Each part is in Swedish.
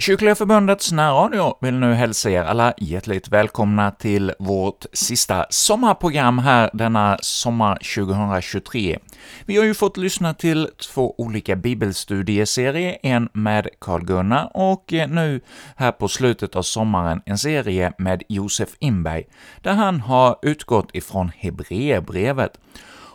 Kyrkliga Förbundets närradio vill nu hälsa er alla hjärtligt välkomna till vårt sista sommarprogram här denna sommar 2023. Vi har ju fått lyssna till två olika bibelstudieserier, en med Karl-Gunnar och eh, nu här på slutet av sommaren en serie med Josef Inberg, där han har utgått ifrån Hebreerbrevet.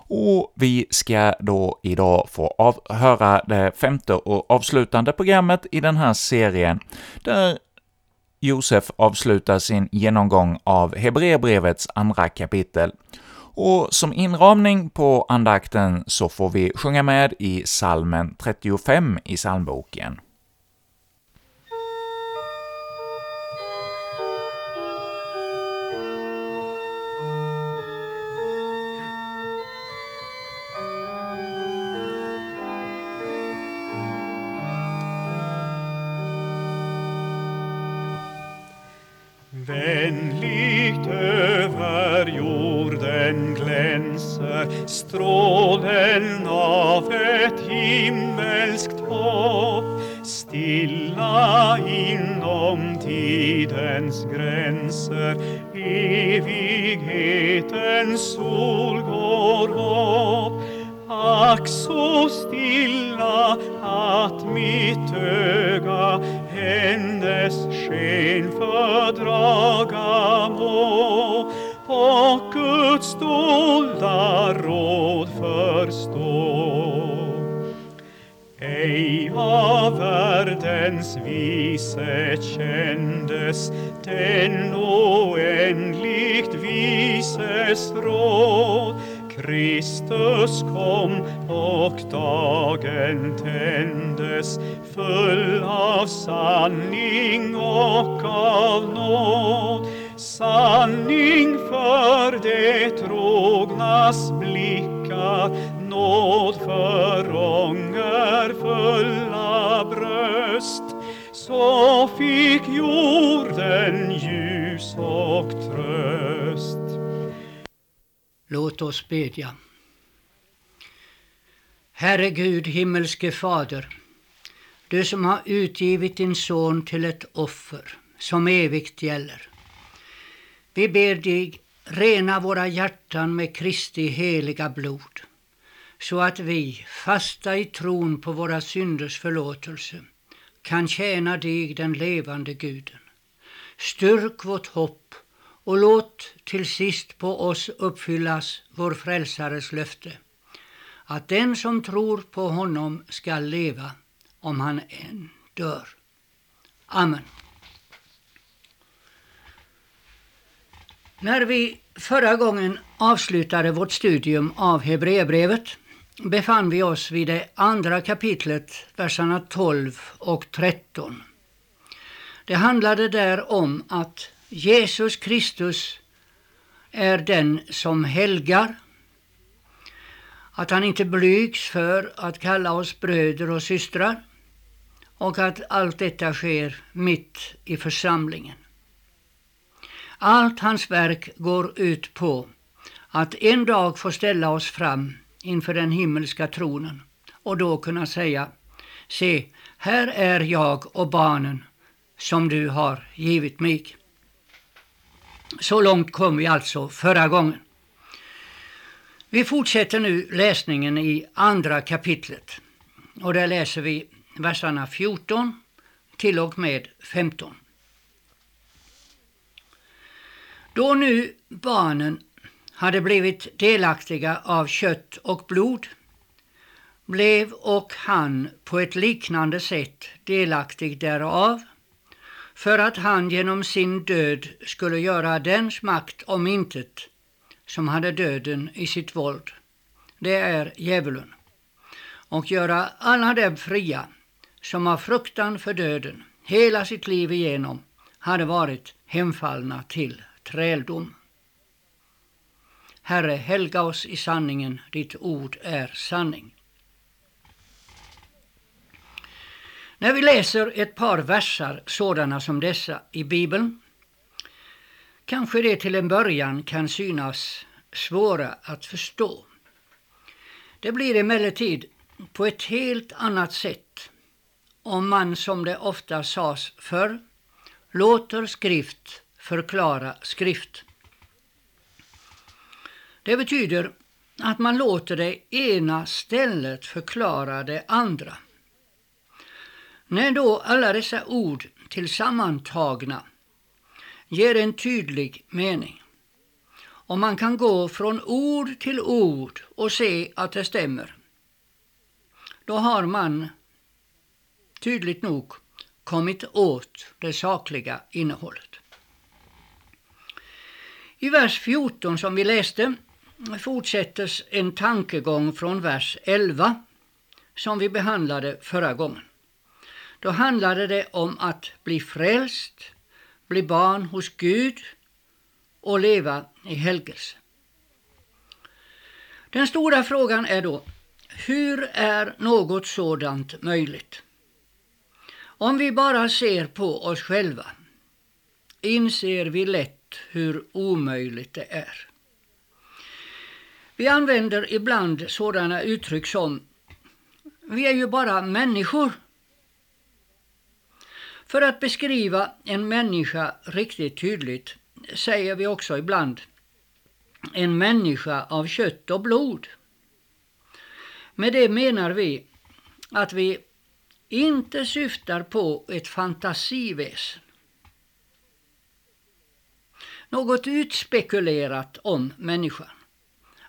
Och vi ska då idag få av, höra det femte och avslutande programmet i den här serien, där Josef avslutar sin genomgång av Hebreerbrevets andra kapitel. Och som inramning på andakten så får vi sjunga med i salmen 35 i psalmboken. Strålen av ett himmelskt hopp stilla inom tidens gränser. Evighetens sol går upp. Ack så stilla att mitt öga hennes sken fördraga må och Guds dolda råd förstå. Ej av världens vise kändes den oändligt vises råd Kristus kom och dagen tändes full av sanning och av nåd. Sanning för det trognas blickar, nåd för ångerfulla bröst. Så fick jorden ljus och tröst. Låt oss bedja. Herre Gud, himmelske Fader, du som har utgivit din son till ett offer som evigt gäller. Vi ber dig rena våra hjärtan med Kristi heliga blod, så att vi, fasta i tron på våra synders förlåtelse, kan tjäna dig, den levande Guden. Styrk vårt hopp och låt till sist på oss uppfyllas vår frälsares löfte, att den som tror på honom skall leva om han än dör. Amen. När vi förra gången avslutade vårt studium av Hebreerbrevet befann vi oss vid det andra kapitlet, verserna 12 och 13. Det handlade där om att Jesus Kristus är den som helgar, att han inte blygs för att kalla oss bröder och systrar och att allt detta sker mitt i församlingen. Allt hans verk går ut på att en dag få ställa oss fram inför den himmelska tronen och då kunna säga Se, här är jag och barnen som du har givit mig. Så långt kom vi alltså förra gången. Vi fortsätter nu läsningen i andra kapitlet och där läser vi verserna 14 till och med 15. Då nu barnen hade blivit delaktiga av kött och blod blev och han på ett liknande sätt delaktig därav för att han genom sin död skulle göra dens makt om intet som hade döden i sitt våld, det är djävulen, och göra alla dem fria som av fruktan för döden hela sitt liv igenom hade varit hemfallna till träldom. Herre, helga oss i sanningen, ditt ord är sanning. När vi läser ett par versar sådana som dessa i Bibeln kanske det till en början kan synas svåra att förstå. Det blir emellertid på ett helt annat sätt om man, som det ofta sades förr, låter skrift förklara skrift. Det betyder att man låter det ena stället förklara det andra. När då alla dessa ord tillsammantagna ger en tydlig mening och man kan gå från ord till ord och se att det stämmer, då har man tydligt nog kommit åt det sakliga innehållet. I vers 14 som vi läste fortsättes en tankegång från vers 11 som vi behandlade förra gången. Då handlade det om att bli frälst, bli barn hos Gud och leva i helgelse. Den stora frågan är då, hur är något sådant möjligt? Om vi bara ser på oss själva inser vi lätt hur omöjligt det är. Vi använder ibland sådana uttryck som vi är ju bara människor. För att beskriva en människa riktigt tydligt säger vi också ibland en människa av kött och blod. Med det menar vi att vi inte syftar på ett fantasiväsen. Något utspekulerat om människan.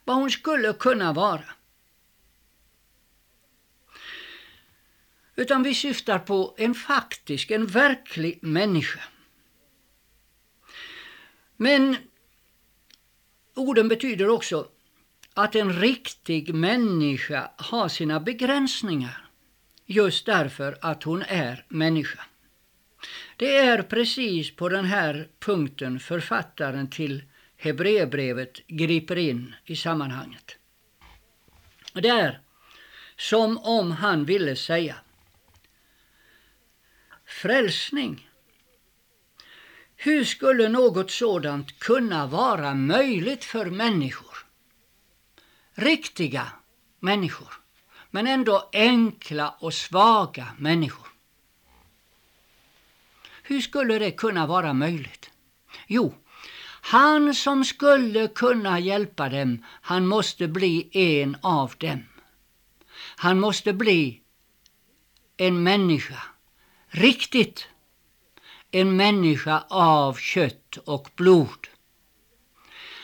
Vad hon skulle kunna vara. Utan vi syftar på en faktisk, en verklig människa. Men orden betyder också att en riktig människa har sina begränsningar just därför att hon är människa. Det är precis på den här punkten författaren till Hebreerbrevet griper in i sammanhanget. Det är som om han ville säga Frälsning. Hur skulle något sådant kunna vara möjligt för människor? Riktiga människor men ändå enkla och svaga människor. Hur skulle det kunna vara möjligt? Jo, han som skulle kunna hjälpa dem, han måste bli en av dem. Han måste bli en människa, riktigt en människa av kött och blod.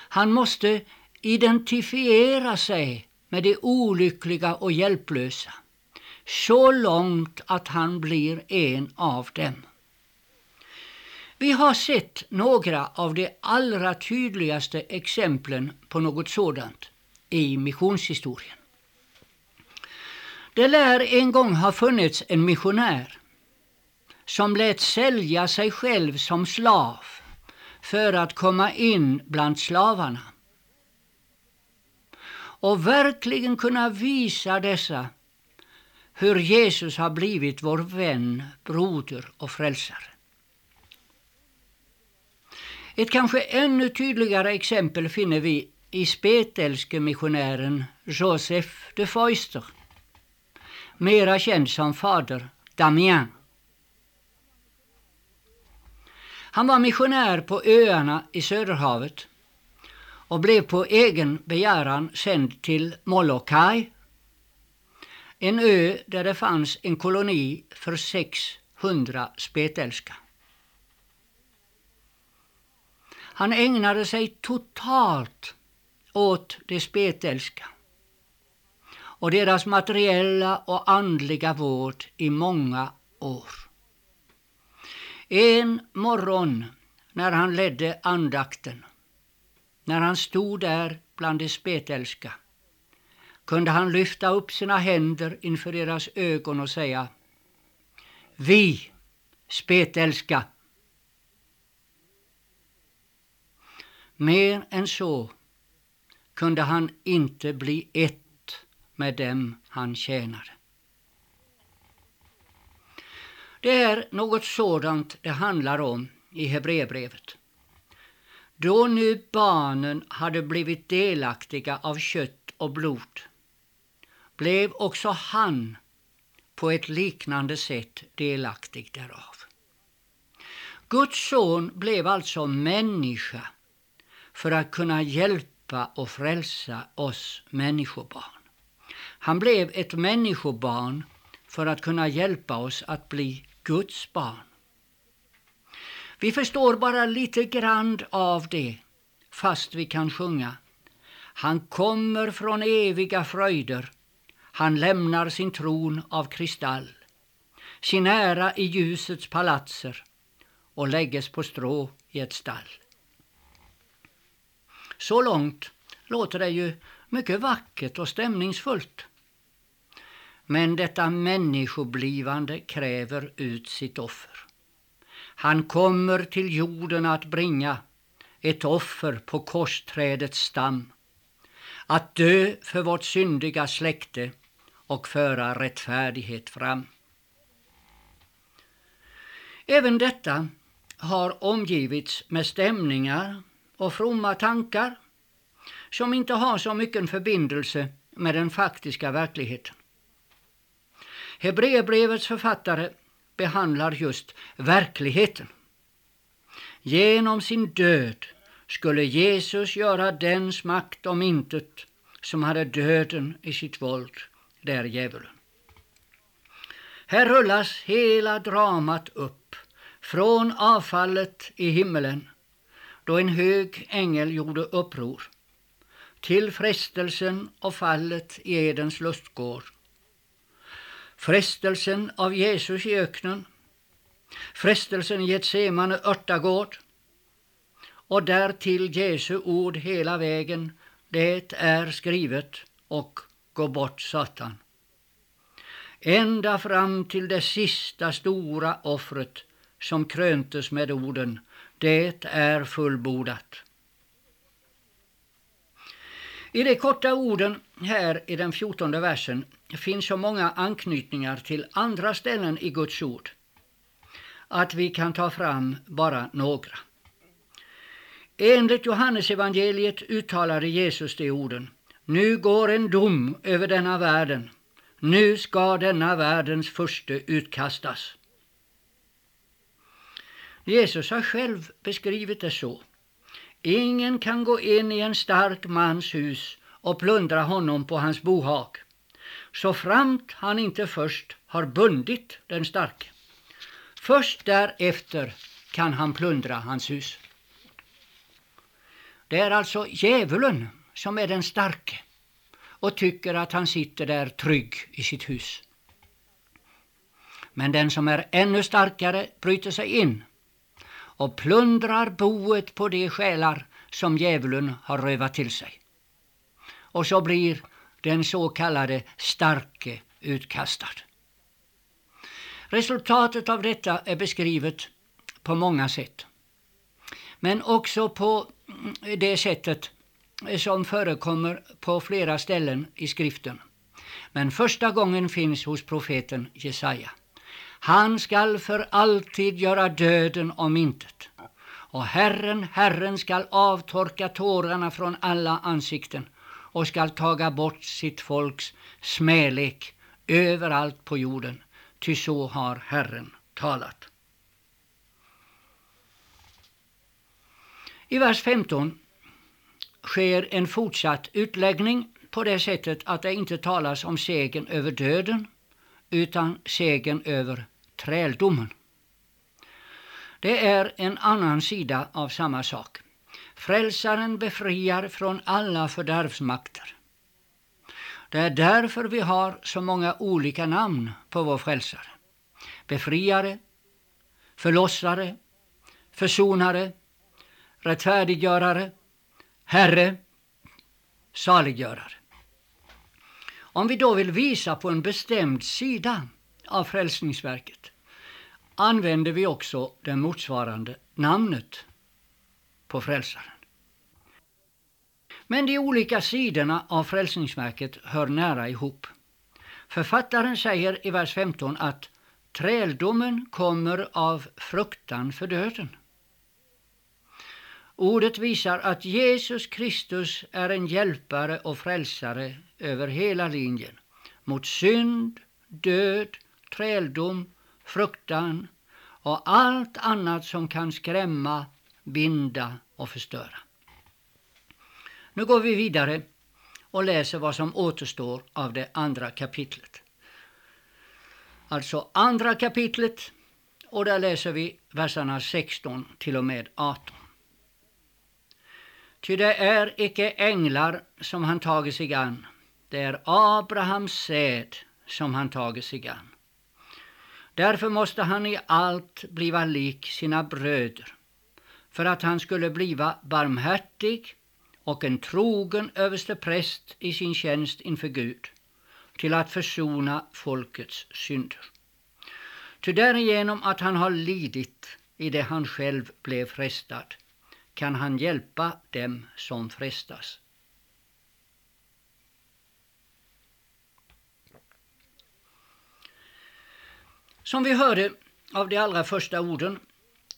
Han måste identifiera sig med de olyckliga och hjälplösa, så långt att han blir en av dem. Vi har sett några av de allra tydligaste exemplen på något sådant i missionshistorien. Det lär en gång ha funnits en missionär som lät sälja sig själv som slav för att komma in bland slavarna och verkligen kunna visa dessa hur Jesus har blivit vår vän, broder och frälsare. Ett kanske ännu tydligare exempel finner vi i spetälske missionären Joseph de Foister, mera känd som fader Damien. Han var missionär på öarna i Söderhavet och blev på egen begäran sänd till Molokai, en ö där det fanns en koloni för 600 spetälska. Han ägnade sig totalt åt de spetälska och deras materiella och andliga vård i många år. En morgon när han ledde andakten när han stod där bland de spetälska kunde han lyfta upp sina händer inför deras ögon och säga Vi spetälska. Mer än så kunde han inte bli ett med dem han tjänade. Det är något sådant det handlar om i Hebreerbrevet. Då nu barnen hade blivit delaktiga av kött och blod blev också han på ett liknande sätt delaktig därav. Guds son blev alltså människa för att kunna hjälpa och frälsa oss människobarn. Han blev ett människobarn för att kunna hjälpa oss att bli Guds barn. Vi förstår bara lite grann av det, fast vi kan sjunga. Han kommer från eviga fröjder, han lämnar sin tron av kristall, sin ära i ljusets palatser och lägges på strå i ett stall. Så långt låter det ju mycket vackert och stämningsfullt. Men detta människoblivande kräver ut sitt offer. Han kommer till jorden att bringa ett offer på korsträdets stam, att dö för vårt syndiga släkte och föra rättfärdighet fram. Även detta har omgivits med stämningar och fromma tankar som inte har så mycket förbindelse med den faktiska verkligheten. Hebreerbrevets författare behandlar just verkligheten. Genom sin död skulle Jesus göra dens makt om intet som hade döden i sitt våld, det är djävulen. Här rullas hela dramat upp, från avfallet i himmelen, då en hög ängel gjorde uppror, till frestelsen och fallet i Edens lustgård, frestelsen av Jesus i öknen, frestelsen i Getsemane örtagård. Och därtill Jesu ord hela vägen, det är skrivet och gå bort Satan. Ända fram till det sista stora offret som kröntes med orden det är fullbordat. I de korta orden här i den fjortonde versen finns så många anknytningar till andra ställen i Guds ord att vi kan ta fram bara några. Enligt Johannesevangeliet uttalade Jesus de orden. Nu går en dom över denna världen. Nu ska denna världens furste utkastas. Jesus har själv beskrivit det så. Ingen kan gå in i en stark mans hus och plundra honom på hans bohag, så framt han inte först har bundit den starke. Först därefter kan han plundra hans hus. Det är alltså djävulen som är den starke och tycker att han sitter där trygg i sitt hus. Men den som är ännu starkare bryter sig in och plundrar boet på de själar som djävulen har rövat till sig. Och så blir den så kallade starke utkastad. Resultatet av detta är beskrivet på många sätt. Men också på det sättet som förekommer på flera ställen i skriften. Men första gången finns hos profeten Jesaja. Han skall för alltid göra döden om intet. Och Herren, Herren skall avtorka tårarna från alla ansikten och skall taga bort sitt folks smälek överallt på jorden, ty så har Herren talat. I vers 15 sker en fortsatt utläggning på det sättet att det inte talas om segern över döden utan segern över träldomen. Det är en annan sida av samma sak. Frälsaren befriar från alla fördärvsmakter. Det är därför vi har så många olika namn på vår frälsare. Befriare, förlossare, försonare, rättfärdiggörare, Herre, saliggörare. Om vi då vill visa på en bestämd sida av Frälsningsverket använder vi också det motsvarande namnet på Frälsaren. Men de olika sidorna av Frälsningsverket hör nära ihop. Författaren säger i vers 15 att träldomen kommer av fruktan för döden. Ordet visar att Jesus Kristus är en hjälpare och frälsare över hela linjen mot synd, död träldom, fruktan och allt annat som kan skrämma, binda och förstöra. Nu går vi vidare och läser vad som återstår av det andra kapitlet. Alltså andra kapitlet och där läser vi verserna 16 till och med 18. Ty det är icke änglar som han tagit sig an, det är Abrahams säd som han tagit sig an. Därför måste han i allt bliva lik sina bröder, för att han skulle bliva barmhärtig och en trogen överstepräst i sin tjänst inför Gud, till att försona folkets synder. Ty därigenom att han har lidit i det han själv blev frestad, kan han hjälpa dem som frestas. Som vi hörde av de allra första orden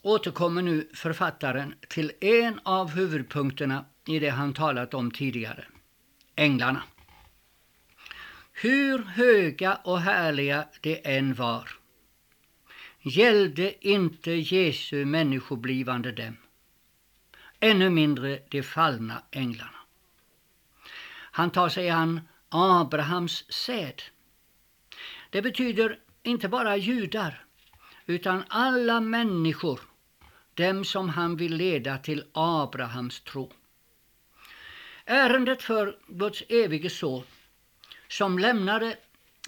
återkommer nu författaren till en av huvudpunkterna i det han talat om tidigare, änglarna. Hur höga och härliga de än var, gällde inte Jesu människoblivande dem, ännu mindre de fallna änglarna. Han tar sig an Abrahams säd. Det betyder inte bara judar, utan alla människor, dem som han vill leda till Abrahams tro. Ärendet för Guds evige son, som lämnade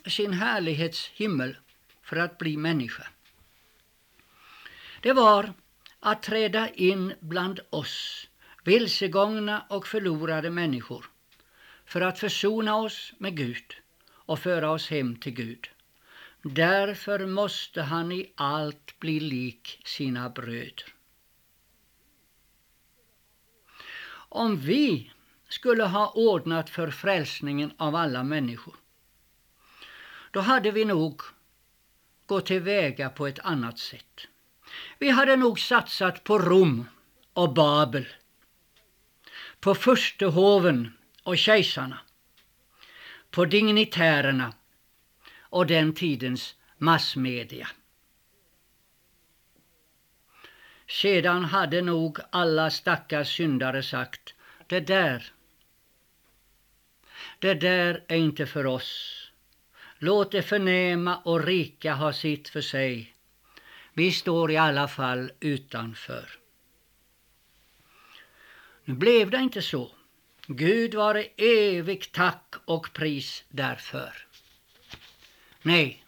sin härlighets himmel för att bli människa. Det var att träda in bland oss, vilsegångna och förlorade människor, för att försona oss med Gud och föra oss hem till Gud. Därför måste han i allt bli lik sina bröder. Om vi skulle ha ordnat för frälsningen av alla människor, då hade vi nog gått tillväga på ett annat sätt. Vi hade nog satsat på Rom och Babel, på furstehoven och kejsarna, på dignitärerna och den tidens massmedia. Sedan hade nog alla stackars syndare sagt, det där, det där är inte för oss. Låt det förnäma och rika ha sitt för sig. Vi står i alla fall utanför. Nu blev det inte så. Gud vare evigt tack och pris därför. Nej,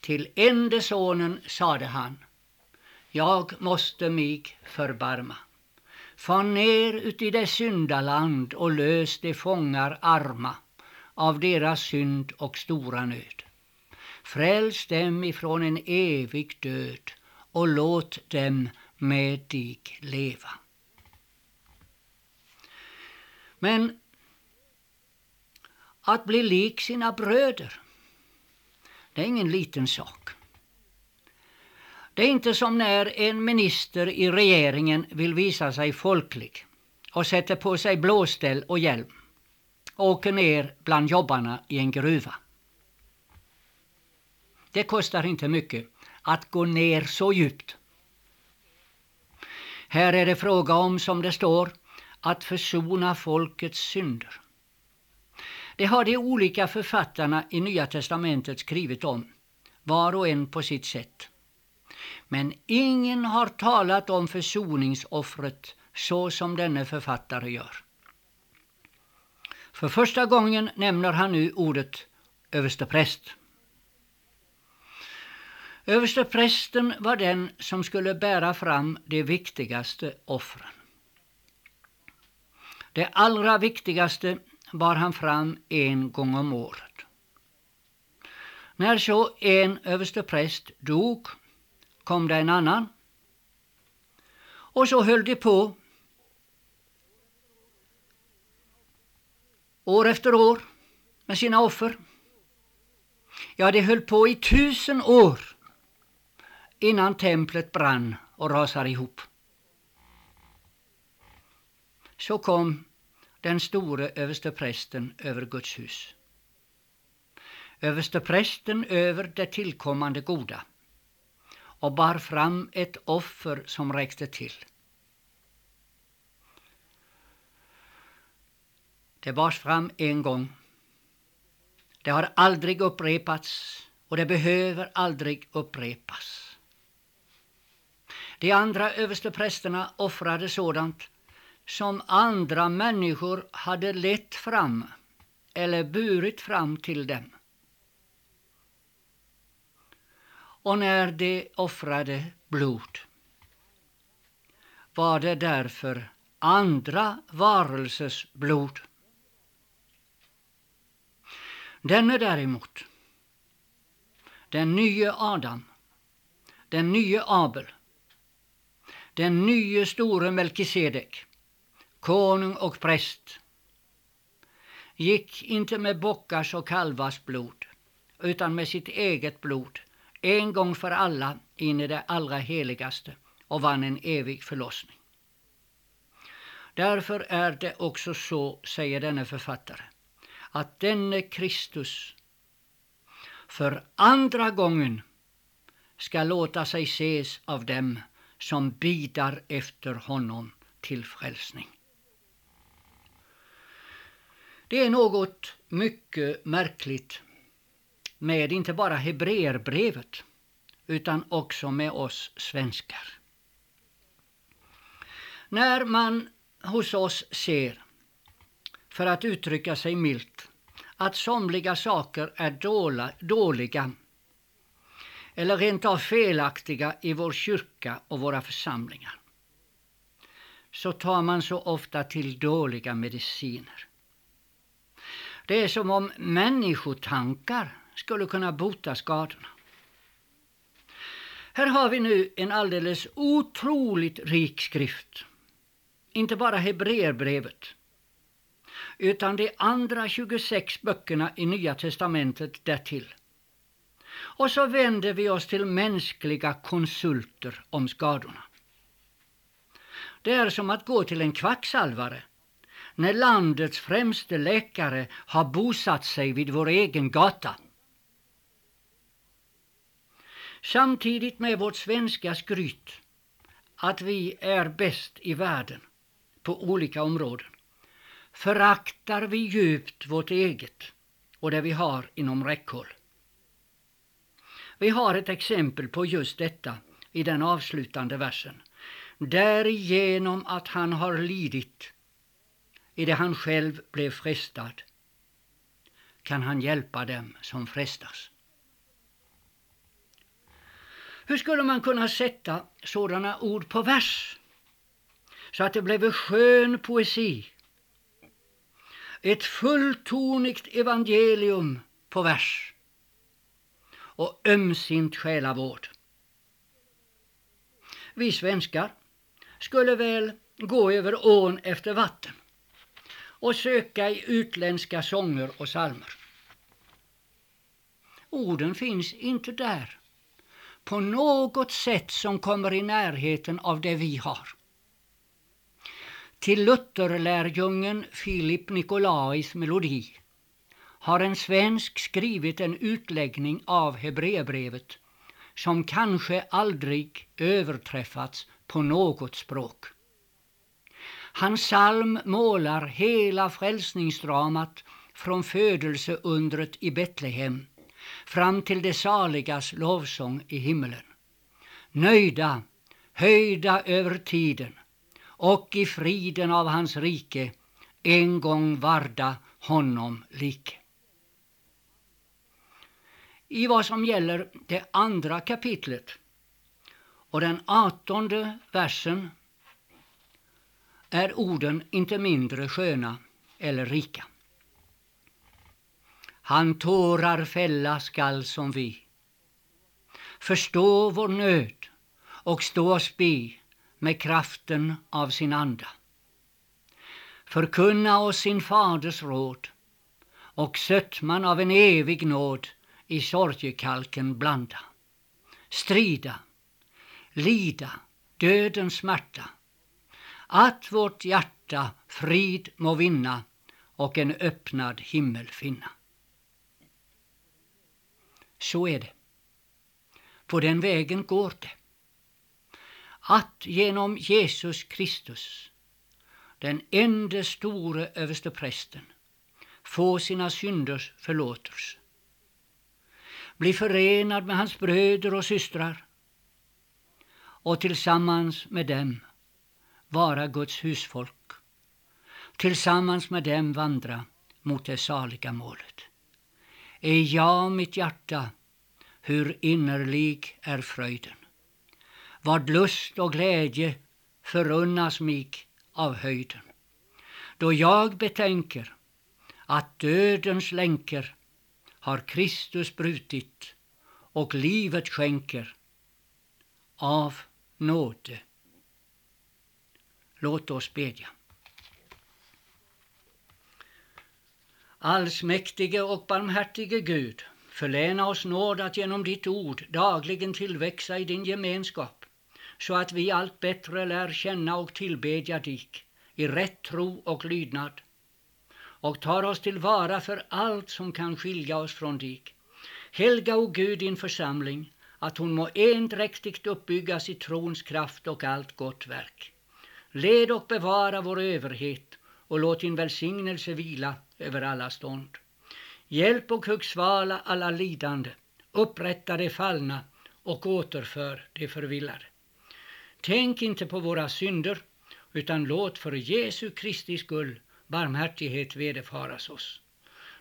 till ende sonen sade han, jag måste mig förbarma. Far ner uti det syndaland och lös de fångar arma av deras synd och stora nöd. Fräls dem ifrån en evig död och låt dem med dig leva. Men att bli lik sina bröder, det är ingen liten sak. Det är inte som när en minister i regeringen vill visa sig folklig och sätter på sig blåställ och hjälm och åker ner bland jobbarna i en gruva. Det kostar inte mycket att gå ner så djupt. Här är det fråga om, som det står, att försona folkets synder. Det har de olika författarna i Nya testamentet skrivit om, var och en på sitt sätt. Men ingen har talat om försoningsoffret så som denne författare gör. För första gången nämner han nu ordet överstepräst. Översteprästen var den som skulle bära fram de viktigaste offren. Det allra viktigaste bar han fram en gång om året. När så en överstepräst dog kom det en annan och så höll de på år efter år med sina offer. Ja, de höll på i tusen år innan templet brann och rasade ihop. Så kom den store översteprästen över Guds hus. översteprästen över det tillkommande goda och bar fram ett offer som räckte till. Det bars fram en gång. Det har aldrig upprepats och det behöver aldrig upprepas. De andra översteprästerna offrade sådant som andra människor hade lett fram eller burit fram till dem. Och när de offrade blod var det därför andra varelsers blod. Denne däremot, den nye Adam, den nye Abel, den nye store Melkisedek, konung och präst, gick inte med bockars och kalvars blod, utan med sitt eget blod, en gång för alla in i det allra heligaste och vann en evig förlossning. Därför är det också så, säger denne författare, att denne Kristus för andra gången ska låta sig ses av dem som bidar efter honom till frälsning. Det är något mycket märkligt med inte bara Hebreerbrevet utan också med oss svenskar. När man hos oss ser, för att uttrycka sig milt, att somliga saker är dåliga eller rent av felaktiga i vår kyrka och våra församlingar så tar man så ofta till dåliga mediciner. Det är som om människotankar skulle kunna bota skadorna. Här har vi nu en alldeles otroligt rik skrift. Inte bara Hebreerbrevet utan de andra 26 böckerna i Nya testamentet därtill. Och så vänder vi oss till mänskliga konsulter om skadorna. Det är som att gå till en kvacksalvare när landets främste läkare har bosatt sig vid vår egen gata. Samtidigt med vårt svenska skryt att vi är bäst i världen på olika områden föraktar vi djupt vårt eget och det vi har inom räckhåll. Vi har ett exempel på just detta i den avslutande versen. Därigenom att han har lidit i det han själv blev frestad kan han hjälpa dem som frestas. Hur skulle man kunna sätta sådana ord på vers så att det blev skön poesi? Ett fulltonigt evangelium på vers och ömsint själavård. Vi svenskar skulle väl gå över ån efter vatten och söka i utländska sånger och salmer. Orden finns inte där på något sätt som kommer i närheten av det vi har. Till Lutherlärjungen Filip Nikolais melodi har en svensk skrivit en utläggning av Hebreerbrevet som kanske aldrig överträffats på något språk. Hans psalm målar hela frälsningsdramat från födelseundret i Betlehem fram till det saligas lovsång i himmelen. Nöjda, höjda över tiden och i friden av hans rike en gång varda honom like. I vad som gäller det andra kapitlet och den artonde versen är orden inte mindre sköna eller rika. Han tårar fälla skall som vi. Förstå vår nöd och stå oss bi med kraften av sin anda. Förkunna oss sin faders råd och sötman av en evig nåd i sorgekalken blanda. Strida, lida dödens smärta, att vårt hjärta frid må vinna och en öppnad himmel finna. Så är det. På den vägen går det. Att genom Jesus Kristus, den enda store översteprästen, få sina synders förlåtelse. Bli förenad med hans bröder och systrar och tillsammans med dem vara Guds husfolk. Tillsammans med dem vandra mot det saliga målet. Är jag mitt hjärta, hur innerlig är fröjden. Vad lust och glädje förunnas mig av höjden. Då jag betänker att dödens länkar har Kristus brutit och livet skänker av nåde. Låt oss bedja. Allsmäktige och barmhärtige Gud, förläna oss nåd att genom ditt ord dagligen tillväxa i din gemenskap, så att vi allt bättre lär känna och tillbedja dig i rätt tro och lydnad och tar oss tillvara för allt som kan skilja oss från dig. Helga, o Gud, din församling, att hon må endräktigt uppbyggas i trons kraft och allt gott verk. Led och bevara vår överhet och låt din välsignelse vila över alla stånd. Hjälp och högsvala alla lidande, upprätta de fallna och återför de förvillade. Tänk inte på våra synder, utan låt för Jesu Kristi skull barmhärtighet vederfaras oss.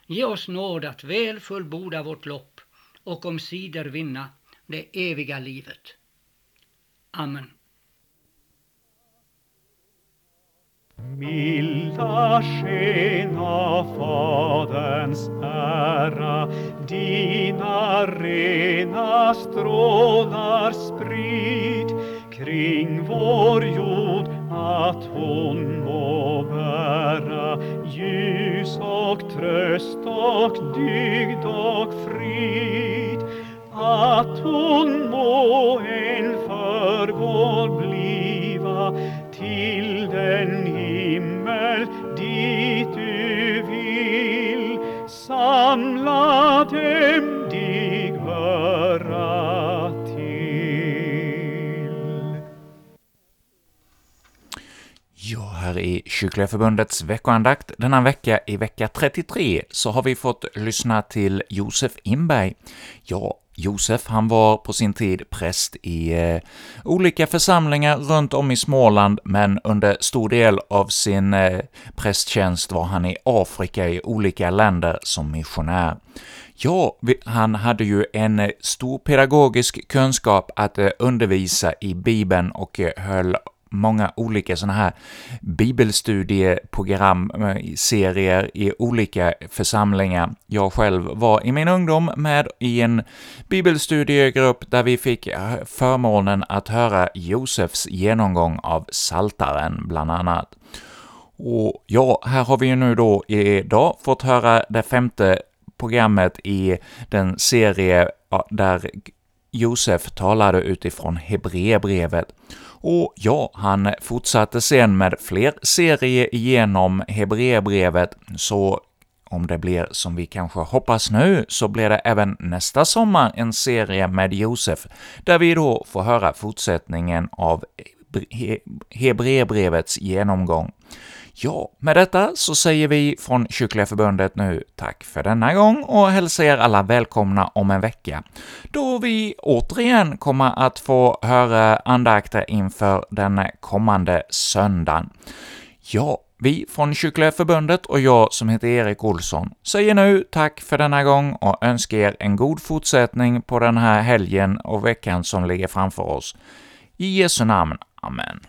Ge oss nåd att väl fullborda vårt lopp och omsider vinna det eviga livet. Amen. Milda sken av Faderns ära, dina rena strålar sprid kring vår jord, att hon må bära ljus och tröst och dygd och frid, att hon må en förgård bliva till den samla dem dig höra till. Ja, här i Kyrkliga Förbundets veckoandakt denna vecka, i vecka 33, så har vi fått lyssna till Josef Inberg. Ja, Josef han var på sin tid präst i eh, olika församlingar runt om i Småland, men under stor del av sin eh, prästtjänst var han i Afrika i olika länder som missionär. Ja, han hade ju en eh, stor pedagogisk kunskap att eh, undervisa i Bibeln och eh, höll många olika sådana här bibelstudieprogram, eh, serier i olika församlingar. Jag själv var i min ungdom med i en bibelstudiegrupp där vi fick eh, förmånen att höra Josefs genomgång av Saltaren bland annat. Och ja, här har vi ju nu då idag fått höra det femte programmet i den serie där Josef talade utifrån Hebreerbrevet. Och ja, han fortsatte sen med fler serier genom Hebreerbrevet, så om det blir som vi kanske hoppas nu, så blir det även nästa sommar en serie med Josef, där vi då får höra fortsättningen av Hebreerbrevets genomgång. Ja, med detta så säger vi från Kyrkliga Förbundet nu tack för denna gång och hälsar er alla välkomna om en vecka, då vi återigen kommer att få höra andakter inför den kommande söndagen. Ja, vi från Kyrkliga Förbundet och jag som heter Erik Olsson säger nu tack för denna gång och önskar er en god fortsättning på den här helgen och veckan som ligger framför oss. I Jesu namn. Amen.